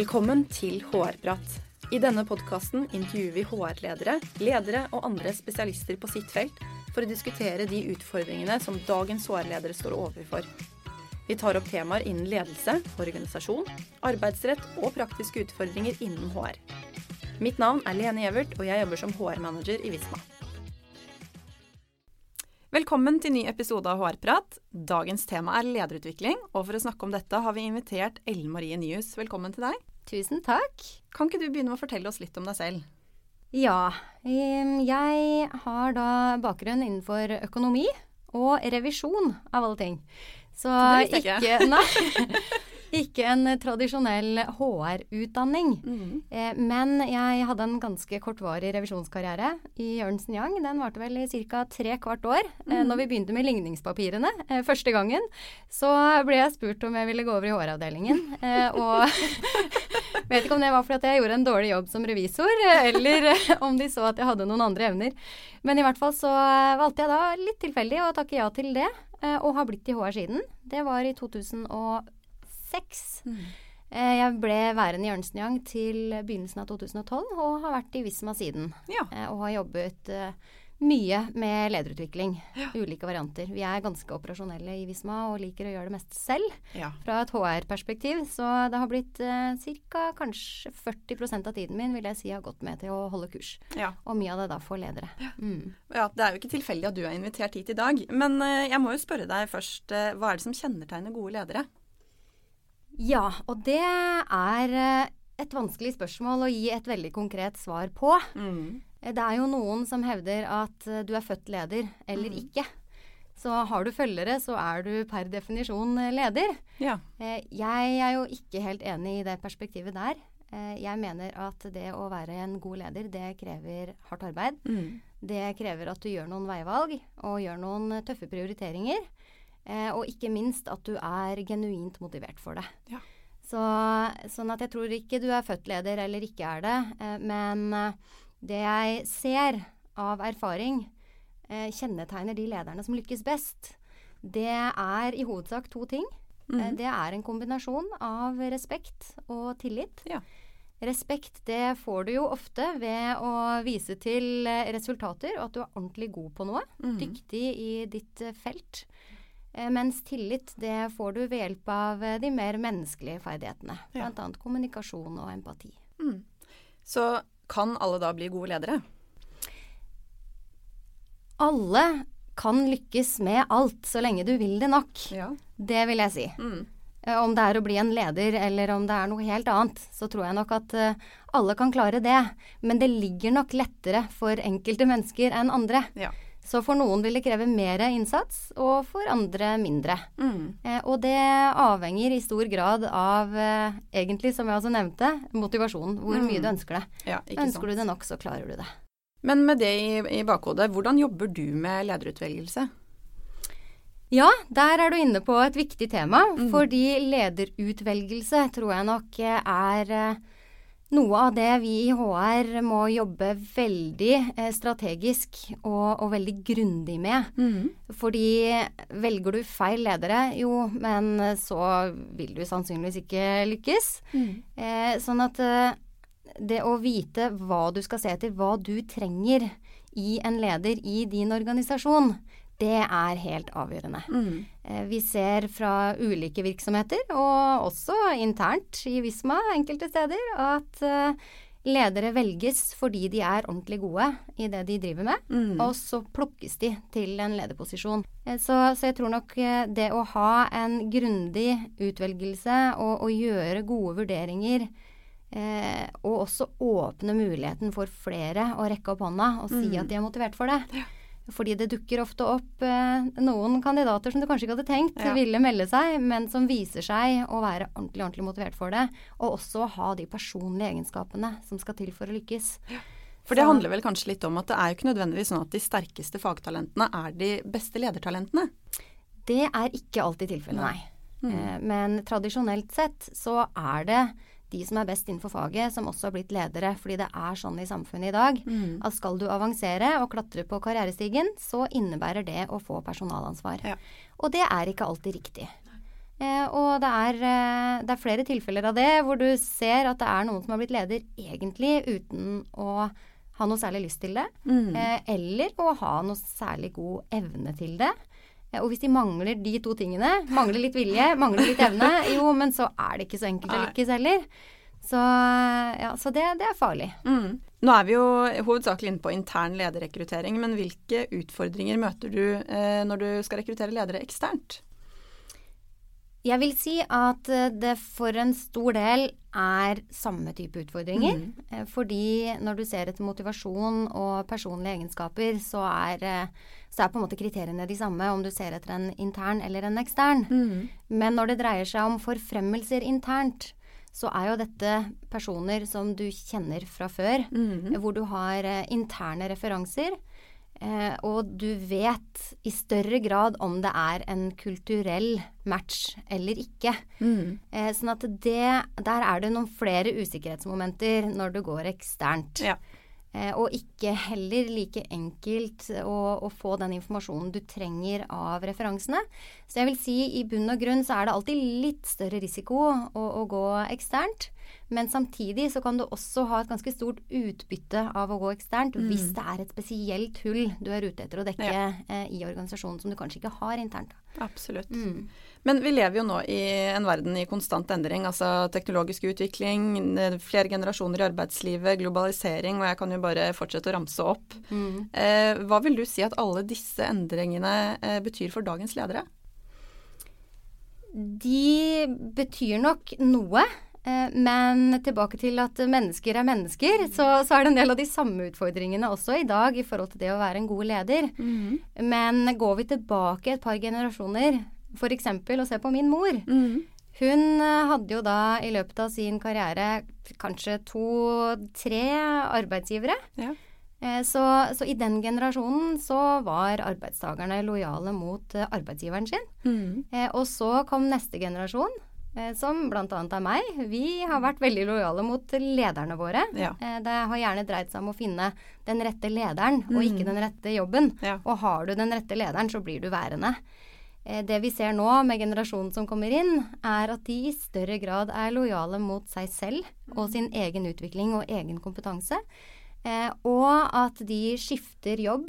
Velkommen til HR-prat. I denne podkasten intervjuer vi HR-ledere, ledere og andre spesialister på sitt felt for å diskutere de utfordringene som dagens HR-ledere står overfor. Vi tar opp temaer innen ledelse, organisasjon, arbeidsrett og praktiske utfordringer innen HR. Mitt navn er Lene Gjevert, og jeg jobber som HR-manager i Visma. Velkommen til ny episode av HR-prat. Dagens tema er lederutvikling, og for å snakke om dette har vi invitert Ellen Marie Nyhus. Velkommen til deg. Tusen takk. Kan ikke du begynne med å fortelle oss litt om deg selv? Ja, jeg har da bakgrunn innenfor økonomi og revisjon, av alle ting. Så det visste jeg ikke. Nei. Ikke en tradisjonell HR-utdanning. Mm. Eh, men jeg hadde en ganske kortvarig revisjonskarriere i Jørnsen Young. Den varte vel i ca. tre kvart år. Eh, mm. Eh, når vi begynte med ligningspapirene eh, første gangen, så ble jeg spurt om jeg ville gå over i HR-avdelingen. Eh, og vet ikke om det var fordi jeg gjorde en dårlig jobb som revisor, eh, eller om de så at jeg hadde noen andre evner. Men i hvert fall så valgte jeg da litt tilfeldig å takke ja til det, og har blitt i HR siden. Det var i 2014. 2006. Mm. Eh, jeg ble værende i Ørnsenjang til begynnelsen av 2012, og har vært i Visma siden. Ja. Eh, og har jobbet eh, mye med lederutvikling. Ja. Ulike varianter. Vi er ganske operasjonelle i Visma og liker å gjøre det mest selv. Ja. Fra et HR-perspektiv. Så det har blitt eh, ca. kanskje 40 av tiden min vil jeg si har gått med til å holde kurs. Og mye av det da for ledere. Mm. Ja, Det er jo ikke tilfeldig at du er invitert hit i dag. Men eh, jeg må jo spørre deg først. Eh, hva er det som kjennetegner gode ledere? Ja, og det er eh, et vanskelig spørsmål å gi et veldig konkret svar på. Mm. Eh, det er jo noen som hevder at eh, du er født leder eller mm. ikke. Så har du følgere, så er du per definisjon leder. Ja. Jeg er jo ikke helt enig i det perspektivet der. Jeg mener at det å være en god leder, det krever hardt arbeid. Mm. Det krever at du gjør noen veivalg og gjør noen tøffe prioriteringer. Eh, og ikke minst at du er genuint motivert for det. Ja. Så, sånn at jeg tror ikke du er født leder eller ikke er det. Eh, men eh, det jeg ser av erfaring, eh, kjennetegner de lederne som lykkes best. Det er i hovedsak to ting. Mm. det er en kombinasjon av respekt og tillit. Ja. Respekt det får du jo ofte ved å vise til resultater, og at du er ordentlig god på noe. Mm. Dyktig i ditt felt. Eh, mens tillit det får du ved hjelp av eh, de mer menneskelige ferdighetene. Ja. Bl.a. kommunikasjon og empati. Mm. Så kan alle da bli gode ledere? Alle kan lykkes med alt, så lenge du vil det nok. Ja. Det vil jeg si. Mm. Eh, om det er å bli en leder eller om det er noe helt annet, så tror jeg nok at alle kan klare det. Men det ligger nok lettere for enkelte mennesker enn andre. Ja. Så for noen vil det kreve mer innsats, og for andre mindre. Mm. Eh, og det avhenger i stor grad av, eh, egentlig som jeg også nevnte, motivasjonen. Hvor mm. mye du ønsker det. Ja, ønsker sant. du det nok, så klarer du det. Men med det i, i bakhodet, hvordan jobber du med lederutvelgelse? Ja, der er du inne på et viktig tema. Mm. Fordi lederutvelgelse tror jeg nok er eh, noe av det vi i HR må jobbe veldig eh, strategisk og, og, veldig grundig med. Mm. Fordi velger du feil ledere, jo, men så vil du sannsynligvis ikke lykkes. Mm. Eh, sånn at eh, det å vite hva du skal se etter, hva du trenger i en leder i din organisasjon, det er helt avgjørende. Mm. Eh, vi ser fra ulike virksomheter, og også internt i Visma enkelte steder, at eh, ledere velges fordi de er ordentlig gode i det de driver med, mm. og så plukkes de til en lederposisjon. Eh, så, så, jeg tror nok det å ha en grundig utvelgelse og, og gjøre gode vurderinger eh, og også åpne muligheten for flere å rekke opp hånda og si mm. at de er motivert for det. Ja fordi det dukker ofte opp eh, noen kandidater som du kanskje ikke hadde tenkt ja. ville melde seg, men som viser seg å være ordentlig, ordentlig motivert for det. Og også ha de personlige egenskapene som skal til for å lykkes. Ja. For det handler vel kanskje litt om at det er jo ikke nødvendigvis sånn at de sterkeste fagtalentene er de beste ledertalentene? Det er ikke alltid tilfellet, nei. Mm. Eh, men tradisjonelt sett så er det de som er best innenfor faget, som også har blitt ledere. Fordi det er sånn i samfunnet i dag mm. at skal du avansere og klatre på karrierestigen, så innebærer det å få personalansvar. Ja. Og det er ikke alltid riktig. Eh, og det er, eh, det er, flere tilfeller av det hvor du ser at det er noen som har blitt leder egentlig uten å ha noe særlig lyst til det. Mm. Eh, eller å ha noe særlig god evne til det. Og hvis de mangler de to tingene, mangler litt vilje, mangler litt evne, jo, men så er det ikke så enkelt å lykkes heller. Så, ja, så det, det, er farlig. Mm. Nå er vi jo hovedsakelig inne på intern lederrekruttering, men hvilke utfordringer møter du eh, når du skal rekruttere ledere eksternt? Jeg vil si at eh, det for en stor del er samme type utfordringer. Mm. Eh, fordi når du ser etter motivasjon og personlige egenskaper, så er, eh, så er, på en måte kriteriene de samme om du ser etter en intern eller en ekstern. Mm. Men når det dreier seg om forfremmelser internt, så er jo dette personer som du kjenner fra før, mm. hvor du har interne referanser. Eh, og du vet i større grad om det er en kulturell match eller ikke. Mm. Eh, sånn at det Der er det noen flere usikkerhetsmomenter når du går eksternt. Ja. Eh, og ikke heller like enkelt å, å, få den informasjonen du trenger av referansene. Så jeg vil si i bunn og grunn så er det alltid litt større risiko å, å gå eksternt. Men samtidig så kan du også ha et ganske stort utbytte av å gå eksternt mm. hvis det er et spesielt hull du er ute etter å dekke ja. eh, i organisasjonen som du kanskje ikke har internt. Absolutt. Mm. Men vi lever jo nå i en verden i konstant endring. Altså teknologisk utvikling, flere generasjoner i arbeidslivet, globalisering, og jeg kan jo bare fortsette å ramse opp. Mm. Eh, hva vil du si at alle disse endringene eh, betyr for dagens ledere? De betyr nok noe. Eh, men tilbake til at mennesker er mennesker, så, så, er det en del av de samme utfordringene også i dag i forhold til det å være en god leder. Mm. Men går vi tilbake et par generasjoner, f.eks. å se på min mor. Mm. Hun eh, hadde jo da i løpet av sin karriere kanskje to-tre arbeidsgivere. Ja. Eh, så, så, i den generasjonen så var arbeidstakerne lojale mot arbeidsgiveren sin. Mm. Og så kom neste generasjon, som bl.a. er meg. Vi har vært veldig lojale mot lederne våre. Ja. Eh, det har gjerne dreid seg om å finne den rette lederen, mm. og ikke den rette jobben. Ja. Og har du den rette lederen, så blir du værende. Eh, det vi ser nå med generasjonen som kommer inn, er at de i større grad er lojale mot seg selv og sin egen utvikling og egen kompetanse. og at de skifter jobb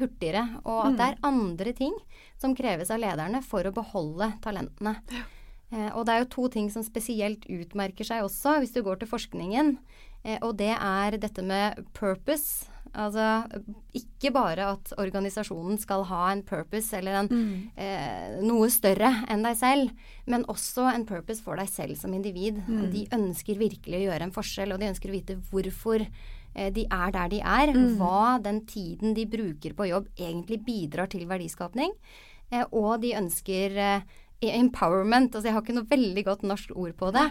hurtigere. Og at mm. det er andre ting som kreves av lederne for å beholde talentene. Ja. Eh, og det er jo to ting som spesielt utmerker seg også, hvis du går til forskningen. Eh, og det er dette med purpose. Altså ikke bare at organisasjonen skal ha en purpose eller en, mm. eh, noe større enn deg selv, men også en purpose for deg selv som individ. Mm. De ønsker virkelig å gjøre en forskjell, og de ønsker å vite hvorfor eh, de er der de er. Mm. Hva den tiden de bruker på jobb egentlig bidrar til verdiskapning. Eh, og de ønsker empowerment. Altså jeg har ikke noe veldig godt norsk ord på det.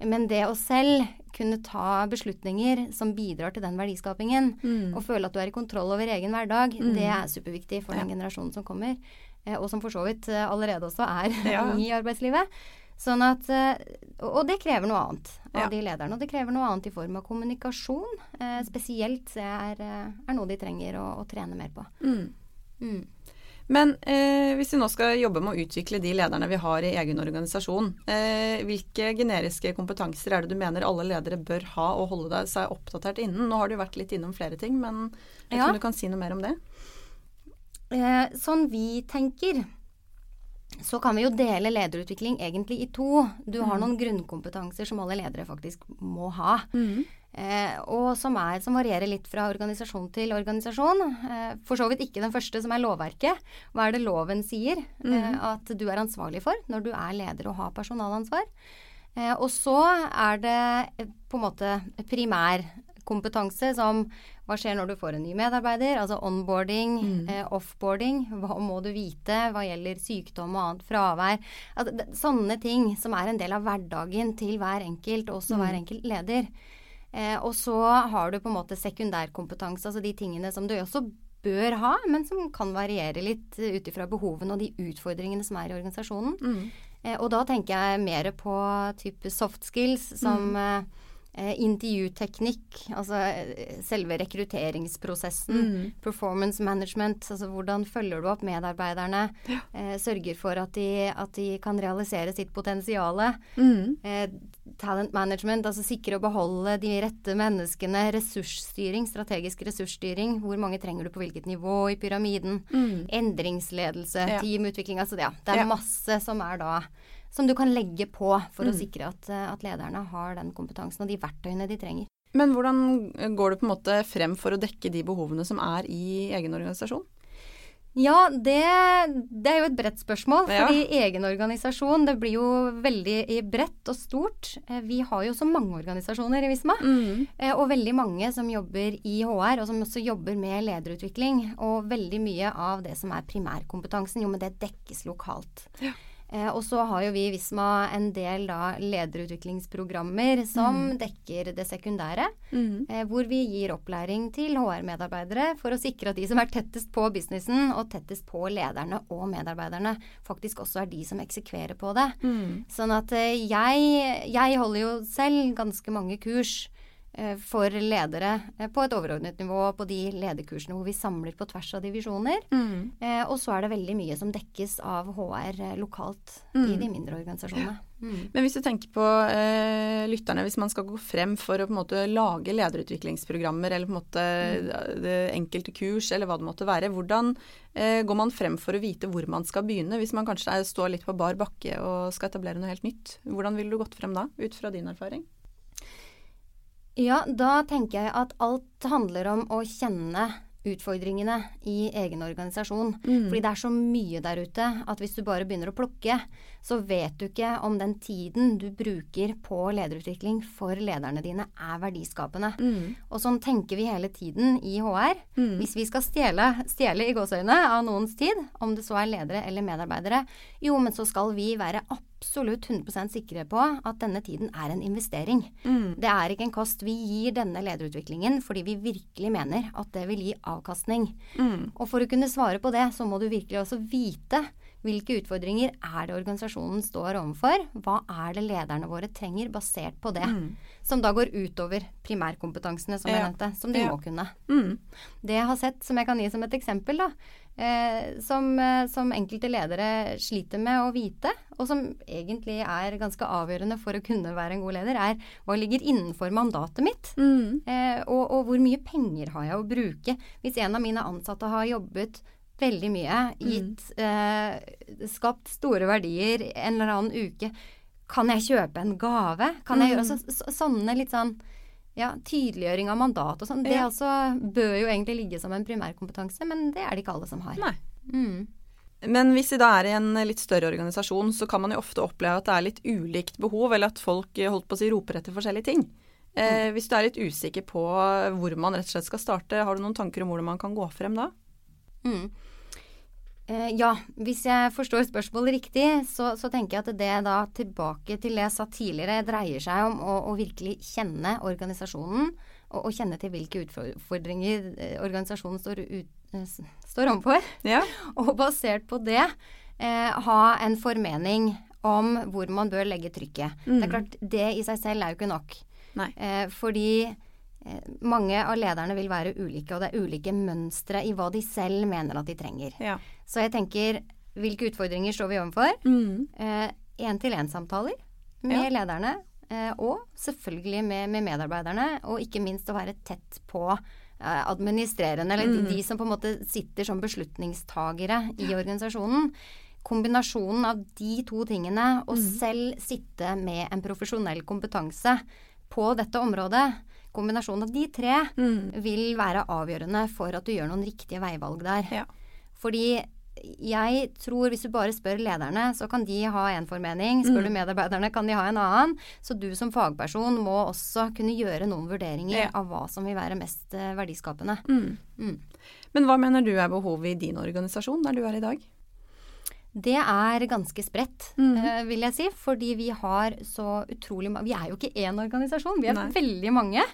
Men det å selv kunne ta beslutninger som bidrar til den verdiskapingen, mm. og føle at du er i kontroll over egen hverdag, mm. det er superviktig for den generasjonen som kommer. Eh, og som for så vidt eh, allerede også er ja. i arbeidslivet. Sånn at, eh, og det krever noe annet av ja. de lederne. Og det krever noe annet i form av kommunikasjon. spesielt er, er noe de trenger å, å trene mer på. Mm. Men eh, hvis vi nå skal jobbe med å utvikle de lederne vi har i egen organisasjon, eh, hvilke generiske kompetanser er det du mener alle ledere bør ha og holde seg oppdatert innen? Nå har du vært litt innom flere ting, men jeg ja. tror du kan si noe mer om det? Eh, sånn vi tenker, så kan vi jo dele lederutvikling egentlig i to. Du har mm. noen grunnkompetanser som alle ledere faktisk må ha. Mm. Eh, og som, er, som, varierer litt fra organisasjon til organisasjon. Eh, for så vidt ikke den første, som er lovverket. Hva er det loven sier mm. eh, at du er ansvarlig for når du er leder og har personalansvar? Eh, og så er det eh, på en måte primærkompetanse som hva skjer når du får en ny medarbeider? Altså onboarding, mm. Eh, offboarding. Hva må du vite hva gjelder sykdom og annet fravær? Altså, sånne ting som er en del av hverdagen til hver enkelt, også mm. hver enkelt leder. Eh, og så har du på en måte sekundærkompetanse, altså de tingene som du også bør ha, men som kan variere litt ut ifra behovene og de utfordringene som er i organisasjonen. Mm. Eh, og da tenker jeg mer på type soft skills som mm. eh, intervjuteknikk, altså eh, selve rekrutteringsprosessen. Mm. Performance management, altså hvordan følger du opp medarbeiderne. Eh, sørger for at de, at de kan realisere sitt potensial. Talent management, altså sikre å beholde de rette menneskene. Ressursstyring, strategisk ressursstyring. Hvor mange trenger du på hvilket nivå i pyramiden. Mm. Endringsledelse, Ja. teamutvikling. Altså det, ja, det er Ja. masse som er da som du kan legge på for å Mm. sikre at, eh, at lederne har den kompetansen og de verktøyene de trenger. Men hvordan går du på en måte frem for å dekke de behovene som er i egen organisasjon? Ja, det, det er jo et bredt spørsmål. Ja. Fordi egen organisasjon, det blir jo veldig bredt og stort. Eh, Vi har jo så mange organisasjoner i Visma. Mm. Eh, Og veldig mange som jobber i HR, og som også jobber med lederutvikling. Og veldig mye av det som er primærkompetansen, jo, men det dekkes lokalt. Ja. Eh, og så har jo vi i Visma en del da lederutviklingsprogrammer som dekker det sekundære. Mm. Eh, hvor vi gir opplæring til HR-medarbeidere for å sikre at de som er tettest på businessen og tettest på lederne og medarbeiderne, faktisk også er de som eksekverer på det. Mm. Sånn at eh, jeg, jeg holder jo selv ganske mange kurs for ledere eh, på et overordnet nivå på de lederkursene hvor vi samler på tvers av divisjoner. Mm. Eh, og så er det veldig mye som dekkes av HR lokalt lokalt i Mm. de mindre organisasjonene. Mm. Men hvis du tenker på eh, lytterne, hvis man skal gå frem for å på en måte lage lederutviklingsprogrammer eller på en måte det enkelte kurs eller hva det måtte være, hvordan eh, går man frem for å vite hvor man skal begynne, hvis man kanskje står litt på bar bakke og skal etablere noe helt nytt? Hvordan ville du gått frem da, ut fra din erfaring? Ja, da tenker jeg at alt handler om å kjenne utfordringene i egen organisasjon. Mm. Fordi det er så mye der ute at hvis du bare begynner å plukke, så vet du ikke om den tiden du bruker på lederutvikling for lederne dine er verdiskapende. Mm. Og sånn tenker vi hele tiden i HR. Mm. Hvis vi skal stjele, stjele i gåseøyne av noens tid, om det så er ledere eller medarbeidere, jo, men så skal vi være absolutt 100% sikre på at denne tiden er en investering. Mm. Det er ikke en kost. Vi gir denne lederutviklingen fordi vi virkelig mener at det vil gi avkastning. Mm. Og for å kunne svare på det, så må du virkelig også vite hvilke utfordringer er det organisasjonen står overfor? Hva er det lederne våre trenger, basert på det? Mm. Som da går utover primærkompetansene, som jeg nevnte. Som de Ja. må kunne. Mm. Det jeg har sett, som jeg kan gi som et eksempel, da, eh, som, eh, som enkelte ledere sliter med å vite, og som egentlig er ganske avgjørende for å kunne være en god leder, er hva ligger innenfor mandatet mitt? Mm. Eh, og, og hvor mye penger har jeg å bruke? Hvis en av mine ansatte har jobbet veldig mye, gitt eh, Skapt store verdier en eller annen uke, kan jeg kjøpe en gave? Kan jeg Mm. gjøre så, så, Sånne litt sånn ja, tydeliggjøring av mandat og sånn. Det Ja. altså bør jo egentlig ligge som en primærkompetanse, men det er det ikke alle som har. Nei. Mm. Men hvis vi da er i en litt større organisasjon, så kan man jo ofte oppleve at det er litt ulikt behov, eller at folk eh, holdt på å si roper etter forskjellige ting. Eh, hvis du er litt usikker på hvor man rett og slett skal starte, har du noen tanker om hvordan man kan gå frem da? Mm. Eh, ja, hvis jeg forstår spørsmålet riktig, så, så tenker jeg at det da tilbake til det jeg sa tidligere, dreier seg om å, å virkelig kjenne organisasjonen. Og, og kjenne til hvilke utfordringer eh, organisasjonen står, ut, eh, står overfor. Ja. Og basert på det eh, ha en formening om hvor man bør legge trykket. Det er klart, det i seg selv er jo ikke nok. Nei. Eh, fordi mange av lederne vil være ulike, og det er ulike mønstre i hva de selv mener at de trenger. Ja. Så jeg tenker, hvilke utfordringer står vi overfor? Mm. Én-til-én-samtaler med Ja. lederne, eh, og selvfølgelig med, med medarbeiderne. Og ikke minst å være tett på eh, administrerende, eller de, Mm. de som på en måte sitter som beslutningstagere i organisasjonen. Kombinasjonen av de to tingene, og Mm. selv sitte med en profesjonell kompetanse på dette området, kombinasjonen av de tre, Mm. vil være avgjørende for at du gjør noen riktige veivalg der. Ja. Fordi jeg tror hvis du bare spør lederne, så kan de ha en formening. Spør Mm. du medarbeiderne, kan de ha en annen. Så du som fagperson må også kunne gjøre noen vurderinger Ja. av hva som vil være mest eh, verdiskapende. Mm. Mm. Men hva mener du er behovet i din organisasjon der du er i dag? Det er ganske spredt, mm. eh, vil jeg si. Fordi vi har så utrolig mange Vi er jo ikke én organisasjon, vi er Nei. veldig mange.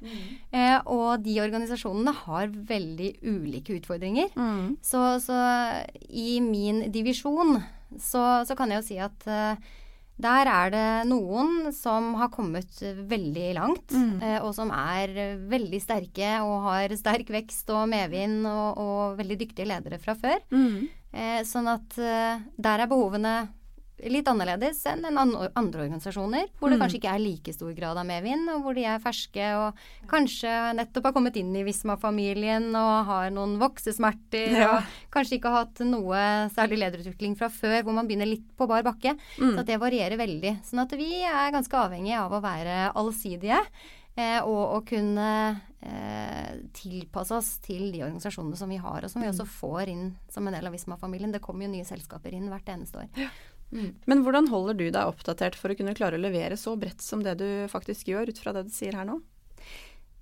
Eh, og de organisasjonene har veldig ulike utfordringer. Mm. Så, så i min divisjon så, så kan jeg jo si at eh, Der er det noen som har kommet veldig langt, Mm. eh, og som er veldig sterke og har sterk vekst og medvind og, og veldig dyktige ledere fra før. Mm. Eh, sånn at eh, der er behovene litt annerledes enn en andre organisasjoner, hvor det Mm. kanskje ikke er like stor grad av medvind, og hvor de er ferske og kanskje nettopp har kommet inn i Visma-familien og har noen voksesmerter Ja. og kanskje ikke har hatt noe særlig lederutvikling fra før, hvor man begynner litt på bar bakke. Mm. Så at det varierer veldig. Sånn at vi er ganske avhengige av å være allsidige. Eh, og å kunne eh, tilpasse oss til de organisasjonene som vi har, og som vi også får inn som en del av Visma-familien. Det kommer jo nye selskaper inn hvert eneste år. Men hvordan holder du deg oppdatert for å kunne klare å levere så bredt som det du faktisk gjør, ut fra det du sier her nå?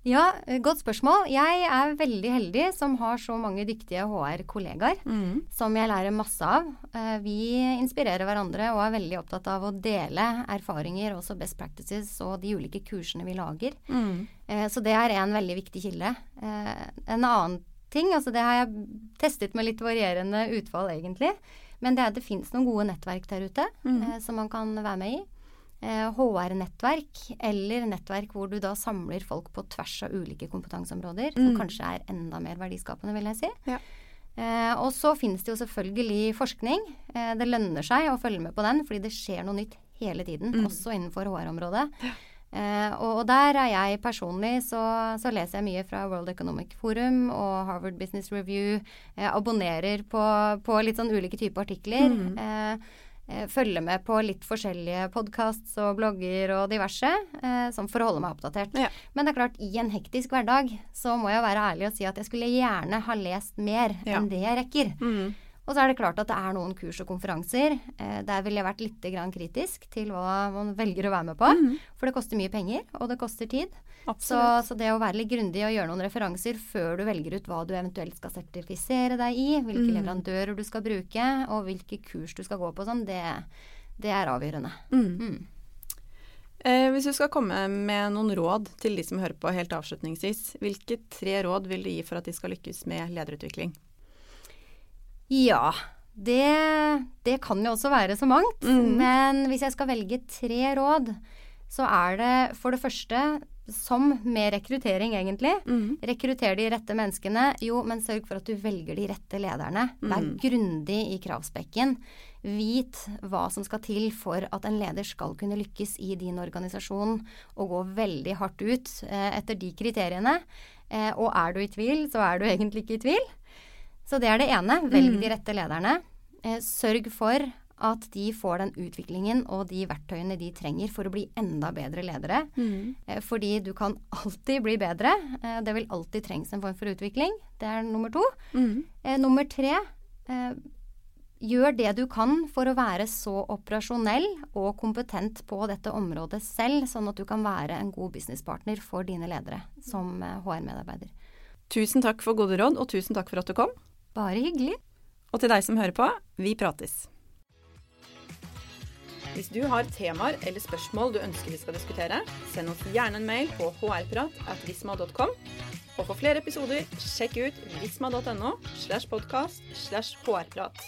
Ja, eh, godt spørsmål. Jeg er veldig heldig som har så mange dyktige HR-kollegaer Mm. som jeg lærer masse av. Eh, Vi inspirerer hverandre og er veldig opptatt av å dele erfaringer, også best practices og de ulike kursene vi lager. Mm. Eh, Så det er en veldig viktig kilde. En annen ting, altså det har jeg testet med litt varierende utfall egentlig, men det det fins noen gode nettverk der ute Mm. eh, som man kan være med i. Eh, HR-nettverk, eller nettverk hvor du da samler folk på tvers av ulike kompetanseområder, som Mm. kanskje er enda mer verdiskapende, vil jeg si. Ja. Eh, og så finnes det jo selvfølgelig forskning. Eh, det lønner seg å følge med på den, fordi det skjer noe nytt hele tiden, Mm. også innenfor HR-området. Eh, og, og der er jeg personlig, så, så leser jeg mye fra World Economic Forum og Harvard Business Review. Jeg abonnerer på, på litt sånn ulike typer artikler. Mm. Eh, følger med på litt forskjellige podkasts og blogger og diverse, eh, sånn for å holde meg oppdatert. Ja. Men det er klart, i en hektisk hverdag så må jeg være ærlig og si at jeg skulle gjerne ha lest mer Ja. enn det jeg rekker. Mm. Og så er det klart at det er noen kurs og konferanser. Eh, der ville jeg vært litt grann kritisk til hva man velger å være med på. Mm. For det koster mye penger, og det koster tid. Så, så det å være litt grundig og gjøre noen referanser før du velger ut hva du eventuelt skal sertifisere deg i, hvilke Mm. leverandører du skal bruke, og hvilke kurs du skal gå på, sånn, det, det er avgjørende. Mm. Mm. Eh, hvis du skal komme med noen råd til de som hører på helt avslutningsvis, hvilke tre råd vil du gi for at de skal lykkes med lederutvikling? Ja, det, det kan jo også være så mangt. Mm. Men hvis jeg skal velge tre råd, så er det for det første, som med rekruttering egentlig, Mm. Rekrutter de rette menneskene, jo, men sørg for at du velger de rette lederne. Vær Mm. grundig i kravspekken. Vit hva som skal til for at en leder skal kunne lykkes i din organisasjon, og gå veldig hardt ut eh, etter de kriteriene. Eh, og er du i tvil, så er du egentlig ikke i tvil. Så det er det ene. Velg Mm. de rette lederne. Eh, sørg for at de får den utviklingen og de verktøyene de trenger for å bli enda bedre ledere. Mm. Eh, Fordi du kan alltid bli bedre. Eh, Det vil alltid trengs en form for utvikling. Det er nummer to. Mm. Nummer tre Gjør det du kan for å være så operasjonell og kompetent på dette området selv, sånn at du kan være en god businesspartner for dine ledere som HR-medarbeider. Tusen takk for gode råd, og tusen takk for at du kom. Bare hyggelig. Og til deg som hører på, vi prates. Hvis du har temaer eller spørsmål du ønsker vi skal diskutere, send oss gjerne en mail på hrprat.visma.com. Og for flere episoder, sjekk ut visma.no slash podkast slash hrprat.